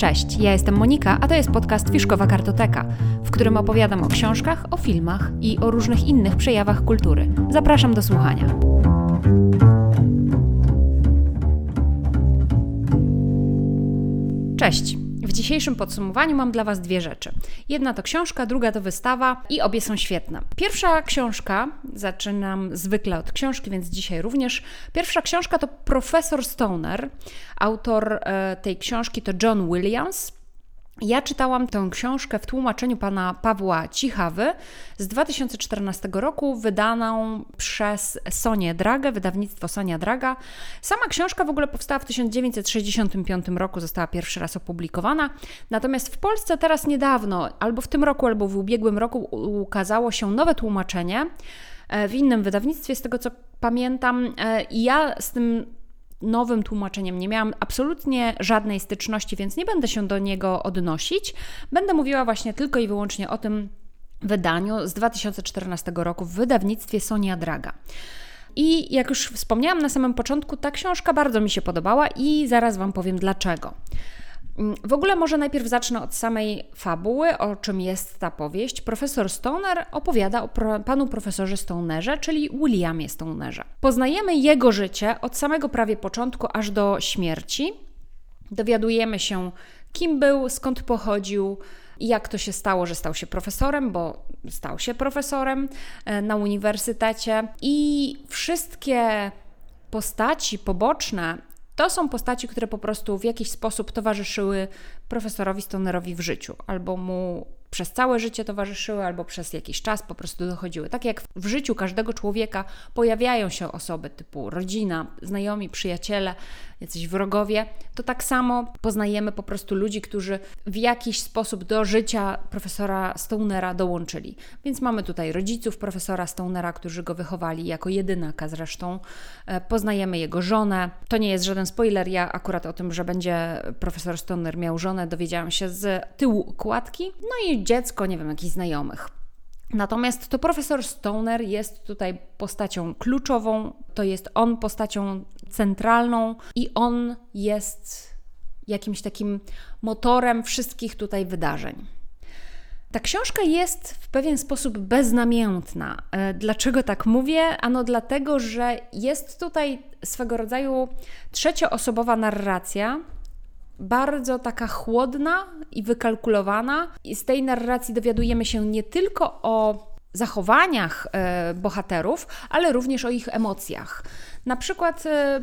Cześć, ja jestem Monika, a to jest podcast Fiszkowa Kartoteka, w którym opowiadam o książkach, o filmach i o różnych innych przejawach kultury. Zapraszam do słuchania. Cześć. W dzisiejszym podsumowaniu mam dla Was dwie rzeczy. Jedna to książka, druga to wystawa i obie są świetne. Pierwsza książka, zaczynam zwykle od książki, więc dzisiaj również. Pierwsza książka to Profesor Stoner. Autor e, tej książki to John Williams. Ja czytałam tę książkę w tłumaczeniu pana Pawła Cichawy z 2014 roku, wydaną przez Sonię Dragę, wydawnictwo Sonia Draga. Sama książka w ogóle powstała w 1965 roku, została pierwszy raz opublikowana. Natomiast w Polsce teraz niedawno, albo w tym roku, albo w ubiegłym roku, ukazało się nowe tłumaczenie e, w innym wydawnictwie, z tego co pamiętam. E, I ja z tym nowym tłumaczeniem nie miałam absolutnie żadnej styczności, więc nie będę się do niego odnosić. Będę mówiła właśnie tylko i wyłącznie o tym wydaniu z 2014 roku w wydawnictwie Sonia Draga. I jak już wspomniałam na samym początku, ta książka bardzo mi się podobała i zaraz Wam powiem dlaczego. Mm, w ogóle może najpierw zacznę od samej fabuły, o czym jest ta powieść. Profesor Stoner opowiada o pro, panu profesorze Stonerze, czyli Williamie Stonerze. Poznajemy jego życie od samego prawie początku aż do śmierci. Dowiadujemy się, kim był, skąd pochodził, jak to się stało, że stał się profesorem, bo stał się profesorem e, na uniwersytecie. I wszystkie postaci poboczne to są postaci, które po prostu w jakiś sposób towarzyszyły profesorowi Stonerowi w życiu, albo mu przez całe życie towarzyszyły, albo przez jakiś czas po prostu dochodziły. Tak jak w życiu każdego człowieka pojawiają się osoby typu rodzina, znajomi, przyjaciele, jacyś wrogowie, to tak samo poznajemy po prostu ludzi, którzy w jakiś sposób do życia profesora Stonera dołączyli. Więc mamy tutaj rodziców profesora Stonera, którzy go wychowali jako jedynaka zresztą. E, poznajemy jego żonę. To nie jest żaden spoiler, ja akurat o tym, że będzie profesor Stoner miał żonę, dowiedziałam się z tyłu układki. No i dziecko, nie wiem, jakichś znajomych. Natomiast to profesor Stoner jest tutaj postacią kluczową, to jest on postacią centralną i on jest jakimś takim motorem wszystkich tutaj wydarzeń. Ta książka jest w pewien sposób beznamiętna. E, dlaczego tak mówię? Ano dlatego, że jest tutaj swego rodzaju trzecioosobowa narracja, bardzo taka chłodna i wykalkulowana. I z tej narracji dowiadujemy się nie tylko o zachowaniach e, bohaterów, ale również o ich emocjach. Na przykład e,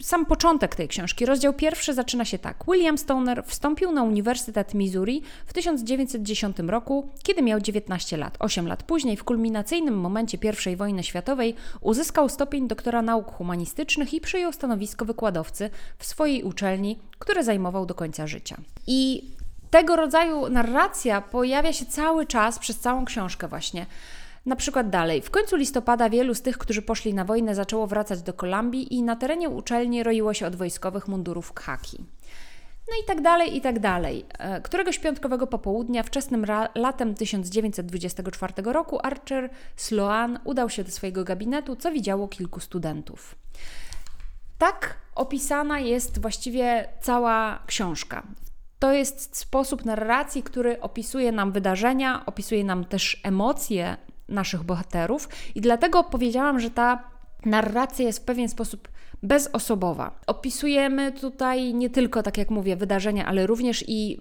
sam początek tej książki. Rozdział pierwszy zaczyna się tak. William Stoner wstąpił na Uniwersytet Missouri w 1910 roku, kiedy miał 19 lat. 8 lat później, w kulminacyjnym momencie I wojny światowej, uzyskał stopień doktora nauk humanistycznych i przyjął stanowisko wykładowcy w swojej uczelni, które zajmował do końca życia. I tego rodzaju narracja pojawia się cały czas przez całą książkę właśnie. Na przykład dalej. W końcu listopada wielu z tych, którzy poszli na wojnę, zaczęło wracać do Kolumbii i na terenie uczelni roiło się od wojskowych mundurów khaki. No i tak dalej, i tak dalej. E, któregoś piątkowego popołudnia, wczesnym latem 1924 roku, Archer Sloan udał się do swojego gabinetu, co widziało kilku studentów. Tak opisana jest właściwie cała książka. To jest sposób narracji, który opisuje nam wydarzenia, opisuje nam też emocje naszych bohaterów, i dlatego powiedziałam, że ta narracja jest w pewien sposób bezosobowa. Opisujemy tutaj nie tylko, tak jak mówię, wydarzenia, ale również i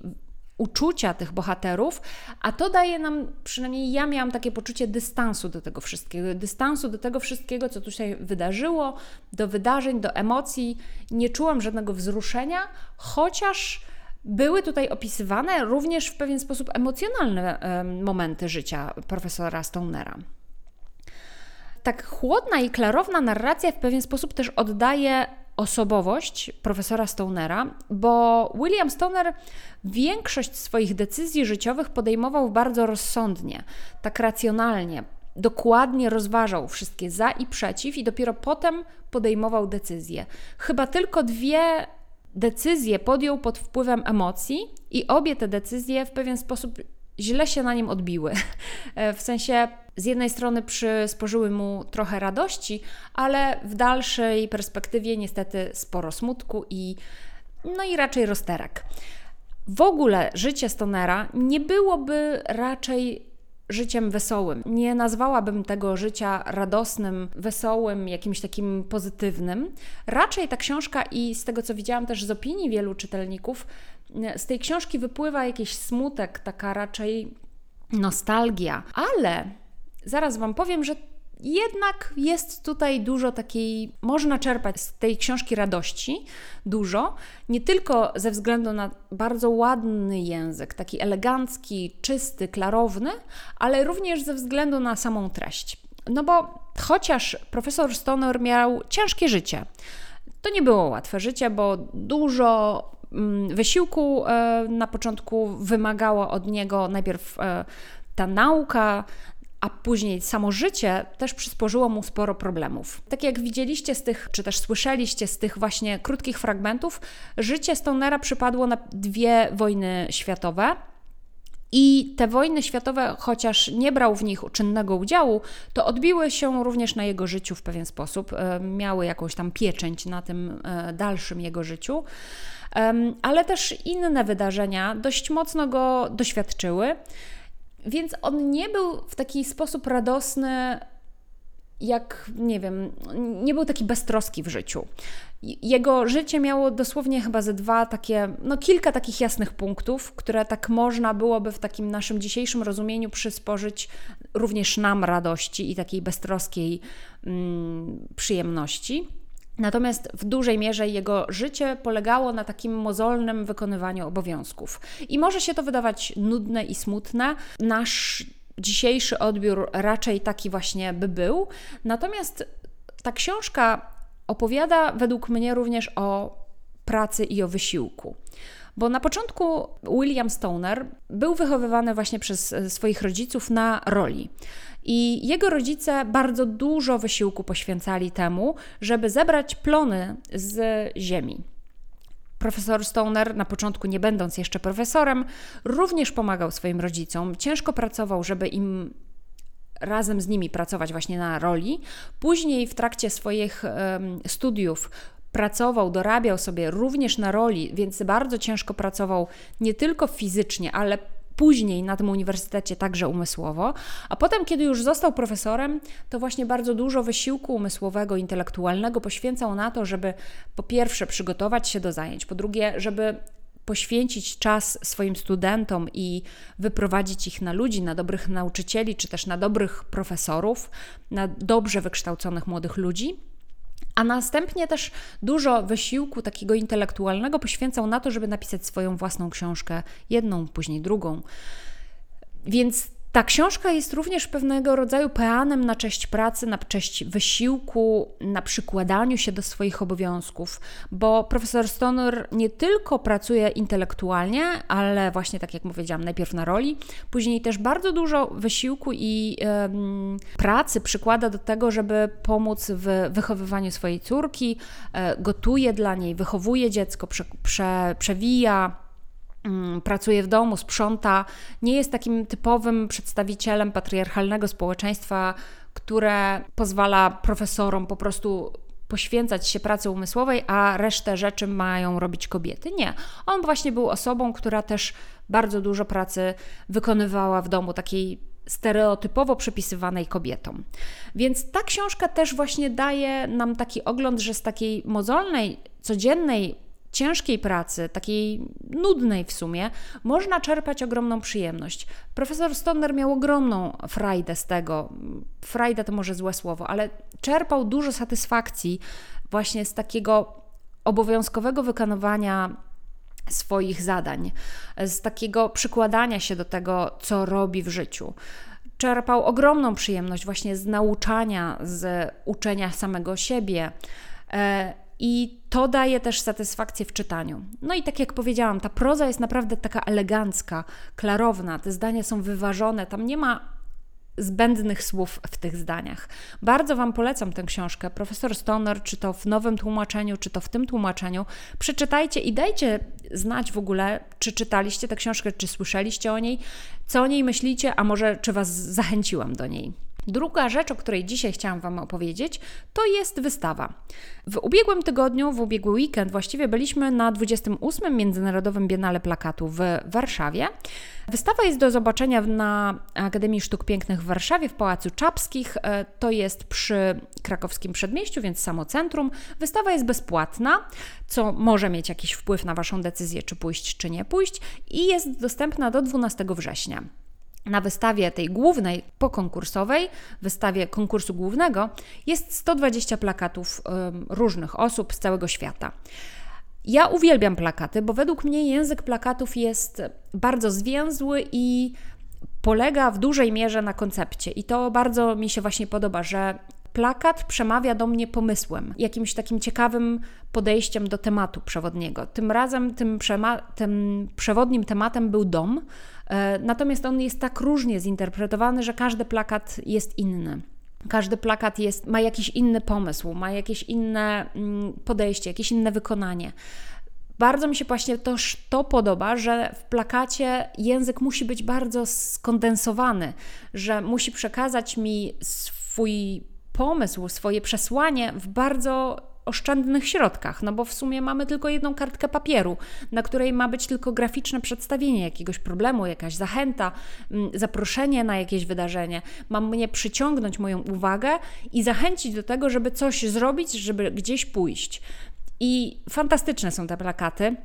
uczucia tych bohaterów, a to daje nam, przynajmniej ja miałam takie poczucie dystansu do tego wszystkiego, dystansu do tego wszystkiego, co tu się wydarzyło, do wydarzeń, do emocji. Nie czułam żadnego wzruszenia, chociaż były tutaj opisywane również w pewien sposób emocjonalne momenty życia profesora Stonera. Tak chłodna i klarowna narracja w pewien sposób też oddaje osobowość profesora Stonera, bo William Stoner większość swoich decyzji życiowych podejmował bardzo rozsądnie, tak racjonalnie, dokładnie rozważał wszystkie za i przeciw i dopiero potem podejmował decyzje. Chyba tylko dwie decyzje podjął pod wpływem emocji i obie te decyzje w pewien sposób źle się na nim odbiły. E, w sensie z jednej strony przysporzyły mu trochę radości, ale w dalszej perspektywie niestety sporo smutku i no i raczej rozterek. w ogóle życie Stonera nie byłoby raczej życiem wesołym. Nie nazwałabym tego życia radosnym, wesołym, jakimś takim pozytywnym. Raczej ta książka i z tego co widziałam też z opinii wielu czytelników, z tej książki wypływa jakiś smutek, taka raczej nostalgia, ale zaraz Wam powiem, że jednak jest tutaj dużo takiej, można czerpać z tej książki radości, dużo, nie tylko ze względu na bardzo ładny język, taki elegancki, czysty, klarowny, ale również ze względu na samą treść. No bo chociaż profesor Stoner miał ciężkie życie, to nie było łatwe życie, bo dużo mm, wysiłku e, na początku wymagało od niego najpierw e, ta nauka, a później samo życie też przysporzyło mu sporo problemów. Tak jak widzieliście z tych, czy też słyszeliście z tych właśnie krótkich fragmentów, życie Stonera przypadło na dwie wojny światowe. I te wojny światowe, chociaż nie brał w nich czynnego udziału, to odbiły się również na jego życiu w pewien sposób. E, miały jakąś tam pieczęć na tym e, dalszym jego życiu. Ale też inne wydarzenia dość mocno go doświadczyły. Więc on nie był w taki sposób radosny, jak nie wiem, nie był taki beztroski w życiu. Jego życie miało dosłownie chyba ze dwa takie, no kilka takich jasnych punktów, które tak można byłoby w takim naszym dzisiejszym rozumieniu przysporzyć również nam radości i takiej beztroskiej mm, przyjemności. Natomiast w dużej mierze jego życie polegało na takim mozolnym wykonywaniu obowiązków. I może się to wydawać nudne i smutne. Nasz dzisiejszy odbiór raczej taki właśnie by był. Natomiast ta książka opowiada według mnie również o pracy i o wysiłku. Bo na początku William Stoner był wychowywany właśnie przez swoich rodziców na roli. I jego rodzice bardzo dużo wysiłku poświęcali temu, żeby zebrać plony z ziemi. Profesor Stoner, na początku nie będąc jeszcze profesorem, również pomagał swoim rodzicom. Ciężko pracował, żeby im razem z nimi pracować właśnie na roli. Później w trakcie swoich um, studiów pracował, dorabiał sobie również na roli, więc bardzo ciężko pracował nie tylko fizycznie, ale później na tym uniwersytecie także umysłowo, a potem, kiedy już został profesorem, to właśnie bardzo dużo wysiłku umysłowego, intelektualnego poświęcał na to, żeby po pierwsze przygotować się do zajęć, po drugie, żeby poświęcić czas swoim studentom i wyprowadzić ich na ludzi, na dobrych nauczycieli, czy też na dobrych profesorów, na dobrze wykształconych młodych ludzi a następnie też dużo wysiłku takiego intelektualnego poświęcał na to, żeby napisać swoją własną książkę, jedną, później drugą. Więc ta książka jest również pewnego rodzaju peanem na cześć pracy, na cześć wysiłku, na przykładaniu się do swoich obowiązków, bo profesor Stoner nie tylko pracuje intelektualnie, ale właśnie tak jak powiedziałam, najpierw na roli, później też bardzo dużo wysiłku i um, pracy przykłada do tego, żeby pomóc w wychowywaniu swojej córki, e, gotuje dla niej, wychowuje dziecko, prze, prze, przewija pracuje w domu, sprząta, nie jest takim typowym przedstawicielem patriarchalnego społeczeństwa, które pozwala profesorom po prostu poświęcać się pracy umysłowej, a resztę rzeczy mają robić kobiety. Nie. On właśnie był osobą, która też bardzo dużo pracy wykonywała w domu, takiej stereotypowo przypisywanej kobietom. Więc ta książka też właśnie daje nam taki ogląd, że z takiej mozolnej, codziennej ciężkiej pracy, takiej nudnej w sumie, można czerpać ogromną przyjemność. Profesor Stoner miał ogromną frajdę z tego. Frajda to może złe słowo, ale czerpał dużo satysfakcji właśnie z takiego obowiązkowego wykonywania swoich zadań, z takiego przykładania się do tego, co robi w życiu. Czerpał ogromną przyjemność właśnie z nauczania, z uczenia samego siebie e, i to daje też satysfakcję w czytaniu. No i tak jak powiedziałam, ta proza jest naprawdę taka elegancka, klarowna, te zdania są wyważone, tam nie ma zbędnych słów w tych zdaniach. Bardzo Wam polecam tę książkę. Profesor Stoner, czy to w nowym tłumaczeniu, czy to w tym tłumaczeniu. Przeczytajcie i dajcie znać w ogóle, czy czytaliście tę książkę, czy słyszeliście o niej, co o niej myślicie, a może czy Was zachęciłam do niej. Druga rzecz, o której dzisiaj chciałam Wam opowiedzieć, to jest wystawa. W ubiegłym tygodniu, w ubiegły weekend właściwie byliśmy na 28. Międzynarodowym Biennale Plakatu w Warszawie. Wystawa jest do zobaczenia na Akademii Sztuk Pięknych w Warszawie w Pałacu Czapskich. E, to jest przy krakowskim przedmieściu, więc samo centrum. Wystawa jest bezpłatna, co może mieć jakiś wpływ na Waszą decyzję, czy pójść, czy nie pójść, i jest dostępna do 12 września. Na wystawie tej głównej, pokonkursowej, wystawie konkursu głównego, jest 120 plakatów różnych osób z całego świata. Ja uwielbiam plakaty, bo według mnie język plakatów jest bardzo zwięzły i polega w dużej mierze na koncepcie. I to bardzo mi się właśnie podoba, że plakat przemawia do mnie pomysłem, jakimś takim ciekawym podejściem do tematu przewodniego. Tym razem tym, tym przewodnim tematem był dom, e, natomiast on jest tak różnie zinterpretowany, że każdy plakat jest inny. Każdy plakat jest, ma jakiś inny pomysł, ma jakieś inne mm, podejście, jakieś inne wykonanie. Bardzo mi się właśnie też to podoba, że w plakacie język musi być bardzo skondensowany, że musi przekazać mi swój pomysł, swoje przesłanie w bardzo oszczędnych środkach, no bo w sumie mamy tylko jedną kartkę papieru, na której ma być tylko graficzne przedstawienie jakiegoś problemu, jakaś zachęta, mm, zaproszenie na jakieś wydarzenie. Mam mnie przyciągnąć moją uwagę i zachęcić do tego, żeby coś zrobić, żeby gdzieś pójść. I fantastyczne są te plakaty.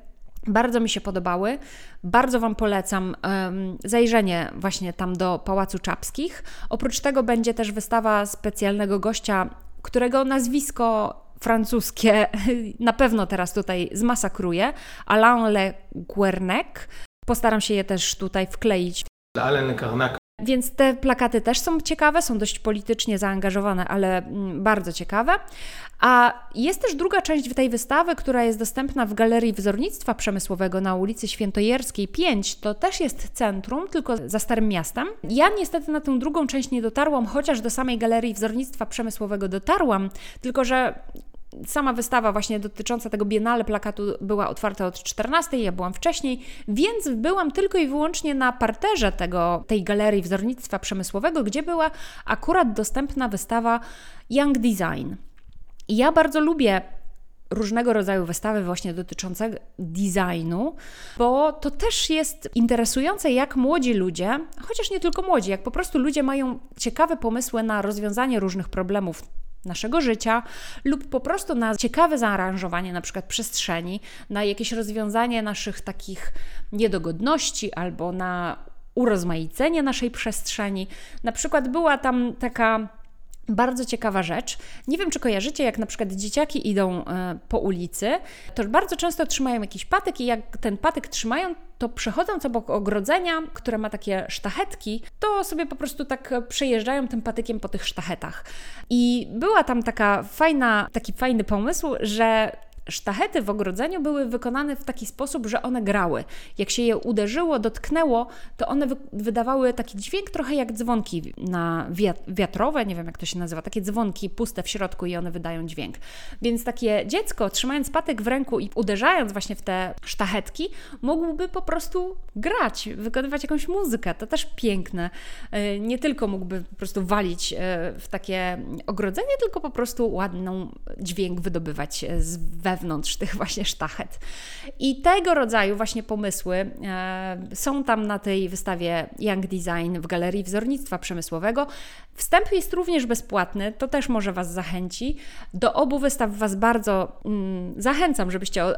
Bardzo mi się podobały. Bardzo Wam polecam um, zajrzenie właśnie tam do Pałacu Czapskich. Oprócz tego będzie też wystawa specjalnego gościa, którego nazwisko francuskie na pewno teraz tutaj zmasakruje. Alain Le Guernec. Postaram się je też tutaj wkleić. Alain Carnac więc te plakaty też są ciekawe, są dość politycznie zaangażowane, ale mm, bardzo ciekawe. A jest też druga część tej wystawy, która jest dostępna w Galerii Wzornictwa Przemysłowego na ulicy Świętojerskiej 5. To też jest centrum, tylko za Starym Miastem. Ja niestety na tę drugą część nie dotarłam, chociaż do samej Galerii Wzornictwa Przemysłowego dotarłam, tylko że sama wystawa właśnie dotycząca tego Biennale plakatu była otwarta od 14, ja byłam wcześniej, więc byłam tylko i wyłącznie na parterze tego, tej galerii wzornictwa przemysłowego, gdzie była akurat dostępna wystawa Young Design. I ja bardzo lubię różnego rodzaju wystawy właśnie dotyczące designu, bo to też jest interesujące, jak młodzi ludzie, chociaż nie tylko młodzi, jak po prostu ludzie mają ciekawe pomysły na rozwiązanie różnych problemów naszego życia lub po prostu na ciekawe zaaranżowanie na przykład przestrzeni, na jakieś rozwiązanie naszych takich niedogodności albo na urozmaicenie naszej przestrzeni. Na przykład była tam taka bardzo ciekawa rzecz. Nie wiem, czy kojarzycie, jak na przykład dzieciaki idą e, po ulicy, to bardzo często trzymają jakiś patyk i jak ten patyk trzymają, to przechodząc obok ogrodzenia, które ma takie sztachetki, to sobie po prostu tak przejeżdżają tym patykiem po tych sztachetach. I była tam taka fajna, taki fajny pomysł, że sztachety w ogrodzeniu były wykonane w taki sposób, że one grały. Jak się je uderzyło, dotknęło, to one wy wydawały taki dźwięk trochę jak dzwonki na wiatrowe, nie wiem jak to się nazywa, takie dzwonki puste w środku i one wydają dźwięk. Więc takie dziecko trzymając patyk w ręku i uderzając właśnie w te sztachetki, mógłby po prostu grać, wykonywać jakąś muzykę. To też piękne. E, nie tylko mógłby po prostu walić e, w takie ogrodzenie, tylko po prostu ładną dźwięk wydobywać z wewnątrz wewnątrz tych właśnie sztachet. I tego rodzaju właśnie pomysły e, są tam na tej wystawie Young Design w Galerii Wzornictwa Przemysłowego. Wstęp jest również bezpłatny, to też może Was zachęci. Do obu wystaw Was bardzo mm, zachęcam, żebyście e,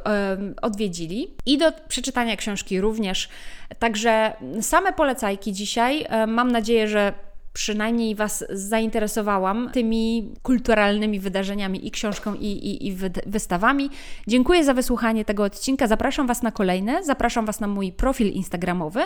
odwiedzili i do przeczytania książki również. Także same polecajki dzisiaj. E, mam nadzieję, że przynajmniej Was zainteresowałam tymi kulturalnymi wydarzeniami i książką, i, i, i wystawami. Dziękuję za wysłuchanie tego odcinka. Zapraszam Was na kolejne. Zapraszam Was na mój profil Instagramowy,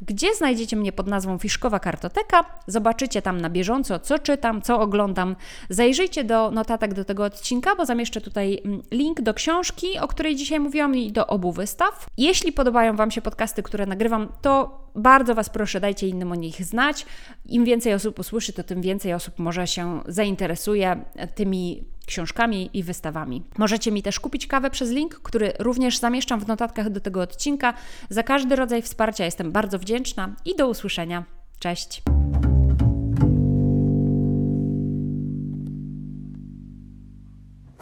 gdzie znajdziecie mnie pod nazwą Fiszkowa Kartoteka. Zobaczycie tam na bieżąco, co czytam, co oglądam. Zajrzyjcie do notatek do tego odcinka, bo zamieszczę tutaj mm, link do książki, o której dzisiaj mówiłam, i do obu wystaw. Jeśli podobają Wam się podcasty, które nagrywam, to bardzo Was proszę, dajcie innym o nich znać. Im więcej osób usłyszy, to tym więcej osób może się zainteresuje tymi książkami i wystawami. Możecie mi też kupić kawę przez link, który również zamieszczam w notatkach do tego odcinka. Za każdy rodzaj wsparcia jestem bardzo wdzięczna i do usłyszenia. Cześć!